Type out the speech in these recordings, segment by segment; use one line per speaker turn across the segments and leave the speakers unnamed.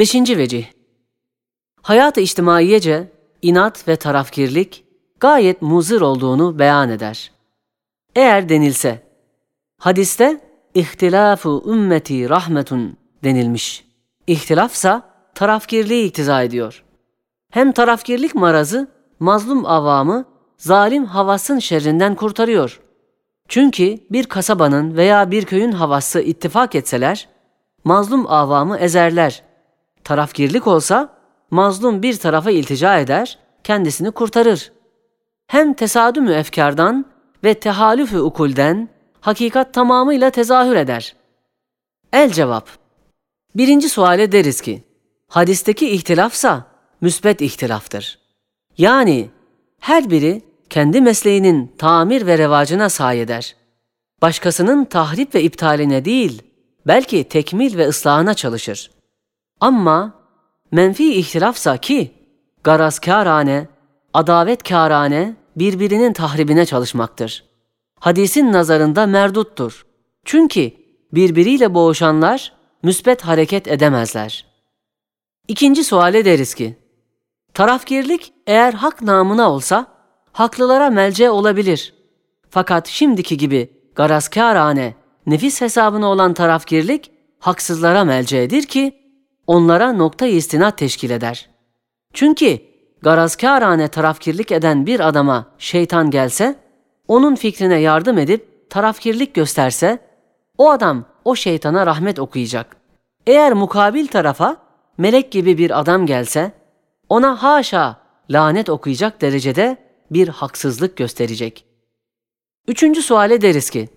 Beşinci vecih. Hayat-ı içtimaiyece inat ve tarafkirlik gayet muzır olduğunu beyan eder. Eğer denilse, hadiste ihtilafu ümmeti rahmetun denilmiş. İhtilafsa tarafkirliği iktiza ediyor. Hem tarafkirlik marazı mazlum avamı zalim havasın şerrinden kurtarıyor. Çünkü bir kasabanın veya bir köyün havası ittifak etseler, mazlum avamı ezerler. Tarafkirlik olsa, mazlum bir tarafa iltica eder, kendisini kurtarır. Hem tesadümü efkardan ve tehalüfü ukulden hakikat tamamıyla tezahür eder. El cevap. Birinci suale deriz ki, hadisteki ihtilafsa müsbet ihtilaftır. Yani her biri kendi mesleğinin tamir ve revacına sayeder. Başkasının tahrip ve iptaline değil, belki tekmil ve ıslahına çalışır. Ama menfi ihtilafsa ki, garazkârane, adavetkârane birbirinin tahribine çalışmaktır. Hadisin nazarında merduttur. Çünkü birbiriyle boğuşanlar müsbet hareket edemezler. İkinci suale deriz ki, tarafgirlik eğer hak namına olsa, haklılara melce olabilir. Fakat şimdiki gibi garazkârane, nefis hesabına olan tarafgirlik, haksızlara melceedir ki, onlara nokta istinat teşkil eder. Çünkü garazkârane tarafkirlik eden bir adama şeytan gelse, onun fikrine yardım edip tarafkirlik gösterse, o adam o şeytana rahmet okuyacak. Eğer mukabil tarafa melek gibi bir adam gelse, ona haşa lanet okuyacak derecede bir haksızlık gösterecek. Üçüncü suale deriz ki,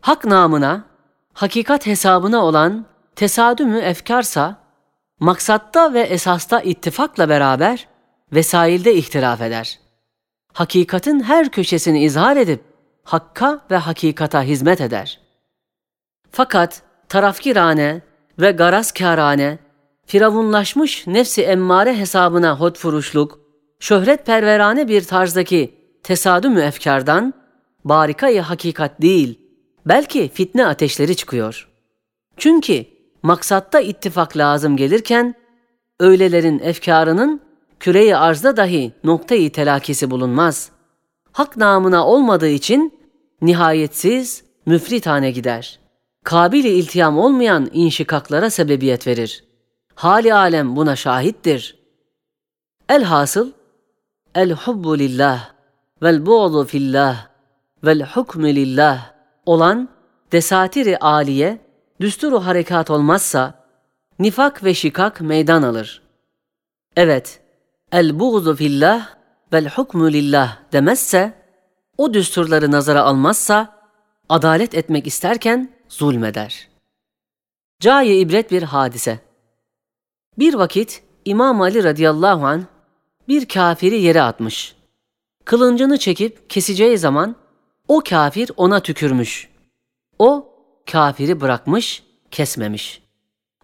hak namına, hakikat hesabına olan tesadümü efkarsa, maksatta ve esasta ittifakla beraber vesailde ihtilaf eder. Hakikatin her köşesini izhar edip hakka ve hakikata hizmet eder. Fakat tarafkirane ve garazkârane, firavunlaşmış nefsi emmare hesabına hotfuruşluk, şöhret perverane bir tarzdaki tesadümü efkardan, barikayı hakikat değil, belki fitne ateşleri çıkıyor. Çünkü maksatta ittifak lazım gelirken, öylelerin efkarının küreyi arzda dahi noktayı telakisi bulunmaz. Hak namına olmadığı için nihayetsiz, müfritane gider. Kabili iltiham olmayan inşikaklara sebebiyet verir. Hali alem buna şahittir. Elhasıl, el hubbu lillah vel buğdu fillah vel hukmu lillah olan desatiri aliye, düsturu harekat olmazsa, nifak ve şikak meydan alır. Evet, el buğzu fillah vel hukmu lillah demezse, o düsturları nazara almazsa, adalet etmek isterken zulmeder. Caye ibret bir hadise. Bir vakit İmam Ali radıyallahu an bir kafiri yere atmış. Kılıncını çekip keseceği zaman o kafir ona tükürmüş. O kafiri bırakmış, kesmemiş.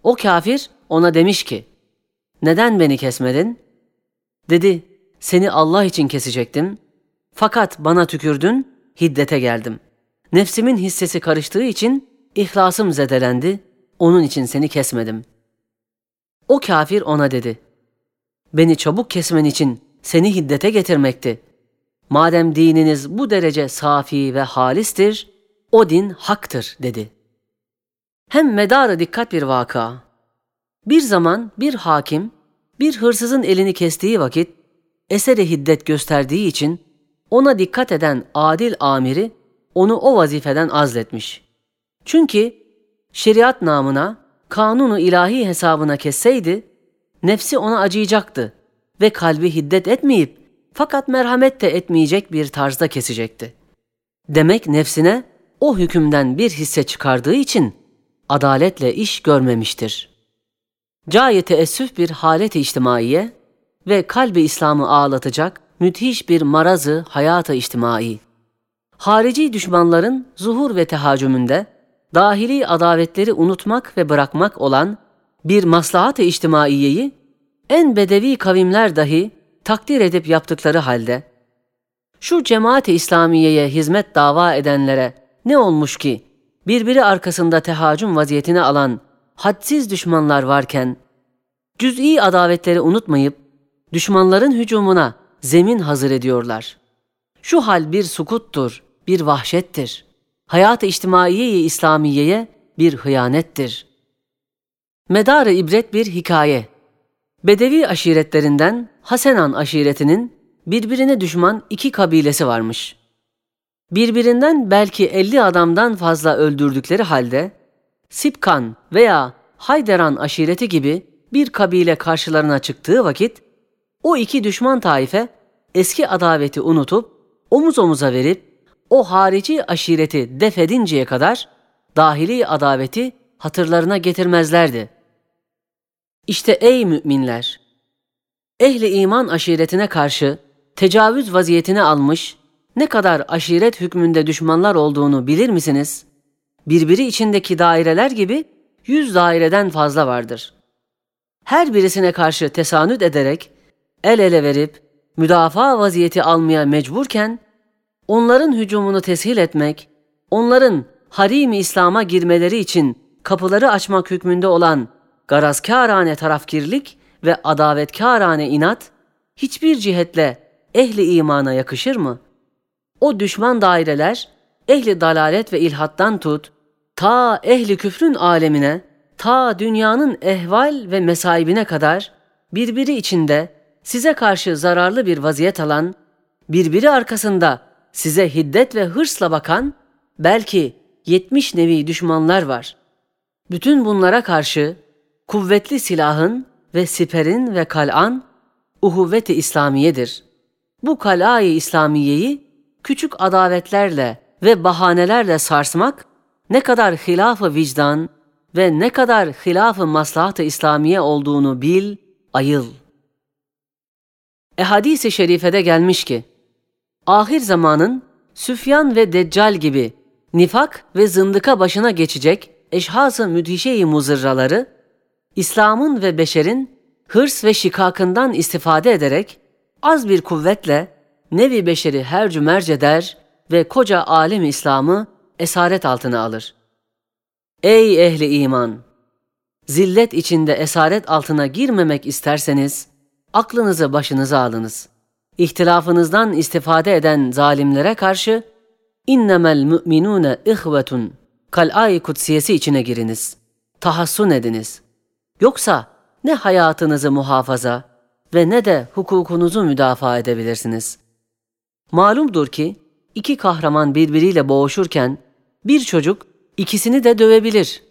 O kafir ona demiş ki, neden beni kesmedin? Dedi, seni Allah için kesecektim. Fakat bana tükürdün, hiddete geldim. Nefsimin hissesi karıştığı için ihlasım zedelendi, onun için seni kesmedim. O kafir ona dedi, beni çabuk kesmen için seni hiddete getirmekti. Madem dininiz bu derece safi ve halistir, o din haktır dedi. Hem medarı dikkat bir vaka. Bir zaman bir hakim, bir hırsızın elini kestiği vakit, eseri hiddet gösterdiği için ona dikkat eden adil amiri onu o vazifeden azletmiş. Çünkü şeriat namına, kanunu ilahi hesabına kesseydi, nefsi ona acıyacaktı ve kalbi hiddet etmeyip fakat merhamet de etmeyecek bir tarzda kesecekti. Demek nefsine o hükümden bir hisse çıkardığı için adaletle iş görmemiştir. Caye teessüf bir halet-i içtimaiye ve kalbi İslam'ı ağlatacak müthiş bir marazı hayata içtimai. Harici düşmanların zuhur ve tehacümünde dahili adavetleri unutmak ve bırakmak olan bir maslahat-ı içtimaiyeyi en bedevi kavimler dahi takdir edip yaptıkları halde şu cemaat-i İslamiye'ye hizmet dava edenlere ne olmuş ki birbiri arkasında tehacüm vaziyetine alan hadsiz düşmanlar varken Cüz'i adavetleri unutmayıp düşmanların hücumuna zemin hazır ediyorlar. Şu hal bir sukuttur, bir vahşettir. Hayat-ı içtimaiye İslamiye'ye bir hıyanettir. Medarı ibret bir hikaye. Bedevi aşiretlerinden Hasenan aşiretinin birbirine düşman iki kabilesi varmış. Birbirinden belki elli adamdan fazla öldürdükleri halde Sipkan veya Hayderan aşireti gibi bir kabile karşılarına çıktığı vakit o iki düşman taife eski adaveti unutup omuz omuza verip o harici aşireti defedinceye kadar dahili adaveti hatırlarına getirmezlerdi. İşte ey müminler! Ehli iman aşiretine karşı tecavüz vaziyetine almış ne kadar aşiret hükmünde düşmanlar olduğunu bilir misiniz? Birbiri içindeki daireler gibi yüz daireden fazla vardır. Her birisine karşı tesanüt ederek el ele verip müdafaa vaziyeti almaya mecburken onların hücumunu teshil etmek, onların harimi İslam'a girmeleri için kapıları açmak hükmünde olan garazkârane tarafkirlik ve adavetkârane inat hiçbir cihetle ehli imana yakışır mı? O düşman daireler ehli dalalet ve ilhattan tut, ta ehli küfrün alemine, ta dünyanın ehval ve mesaibine kadar birbiri içinde size karşı zararlı bir vaziyet alan, birbiri arkasında size hiddet ve hırsla bakan belki yetmiş nevi düşmanlar var. Bütün bunlara karşı kuvvetli silahın ve siperin ve kal'an uhuvvet-i İslamiyedir. Bu kal'ayı İslamiyeyi küçük adavetlerle ve bahanelerle sarsmak ne kadar hilaf-ı vicdan ve ne kadar hilaf-ı maslahat-ı İslamiye olduğunu bil, ayıl. E hadis-i şerifede gelmiş ki, ahir zamanın Süfyan ve Deccal gibi nifak ve zındıka başına geçecek eşhas-ı müdhişe-i muzırraları, İslam'ın ve beşerin hırs ve şikakından istifade ederek az bir kuvvetle nevi beşeri her cümerc eder ve koca alem İslam'ı esaret altına alır. Ey ehli iman! Zillet içinde esaret altına girmemek isterseniz, aklınızı başınıza alınız. İhtilafınızdan istifade eden zalimlere karşı, innemel mü'minûne ihvetun, kal'ay kutsiyesi içine giriniz. Tahassun ediniz. Yoksa ne hayatınızı muhafaza ve ne de hukukunuzu müdafaa edebilirsiniz. Malumdur ki, iki kahraman birbiriyle boğuşurken, bir çocuk ikisini de dövebilir.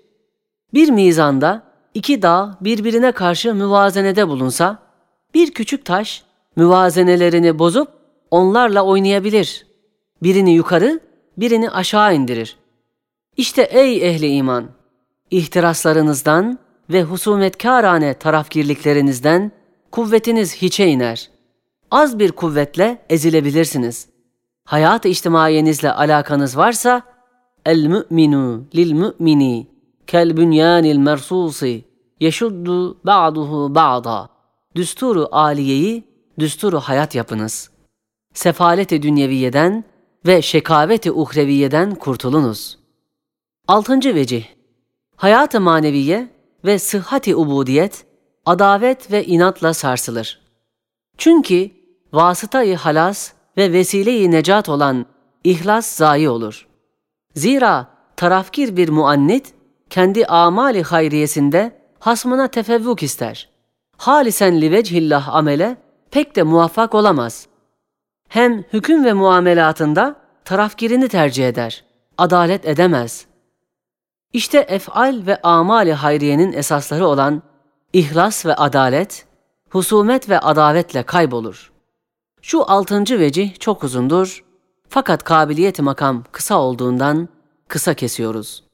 Bir mizanda iki dağ birbirine karşı müvazenede bulunsa, bir küçük taş müvazenelerini bozup onlarla oynayabilir. Birini yukarı, birini aşağı indirir. İşte ey ehli iman, ihtiraslarınızdan ve husumetkârane tarafgirliklerinizden kuvvetiniz hiçe iner. Az bir kuvvetle ezilebilirsiniz. Hayat-ı içtimaiyenizle alakanız varsa, el mü'minu lil mü'mini kel bünyanil mersusi yeşuddu ba'duhu ba'da. Düsturu aliyeyi düsturu hayat yapınız. Sefaleti dünyeviyeden ve şekaveti uhreviyeden kurtulunuz. Altıncı vecih Hayat-ı maneviye ve sıhhati ubudiyet, adavet ve inatla sarsılır. Çünkü vasıtayı halas ve vesileyi necat olan ihlas zayi olur. Zira tarafkir bir muannit, kendi amali hayriyesinde hasmına tefevvuk ister. Halisen li vechillah amele pek de muvaffak olamaz. Hem hüküm ve muamelatında tarafkirini tercih eder, adalet edemez. İşte efal ve amali hayriyenin esasları olan ihlas ve adalet, husumet ve adavetle kaybolur. Şu altıncı vecih çok uzundur fakat kabiliyet makam kısa olduğundan kısa kesiyoruz.''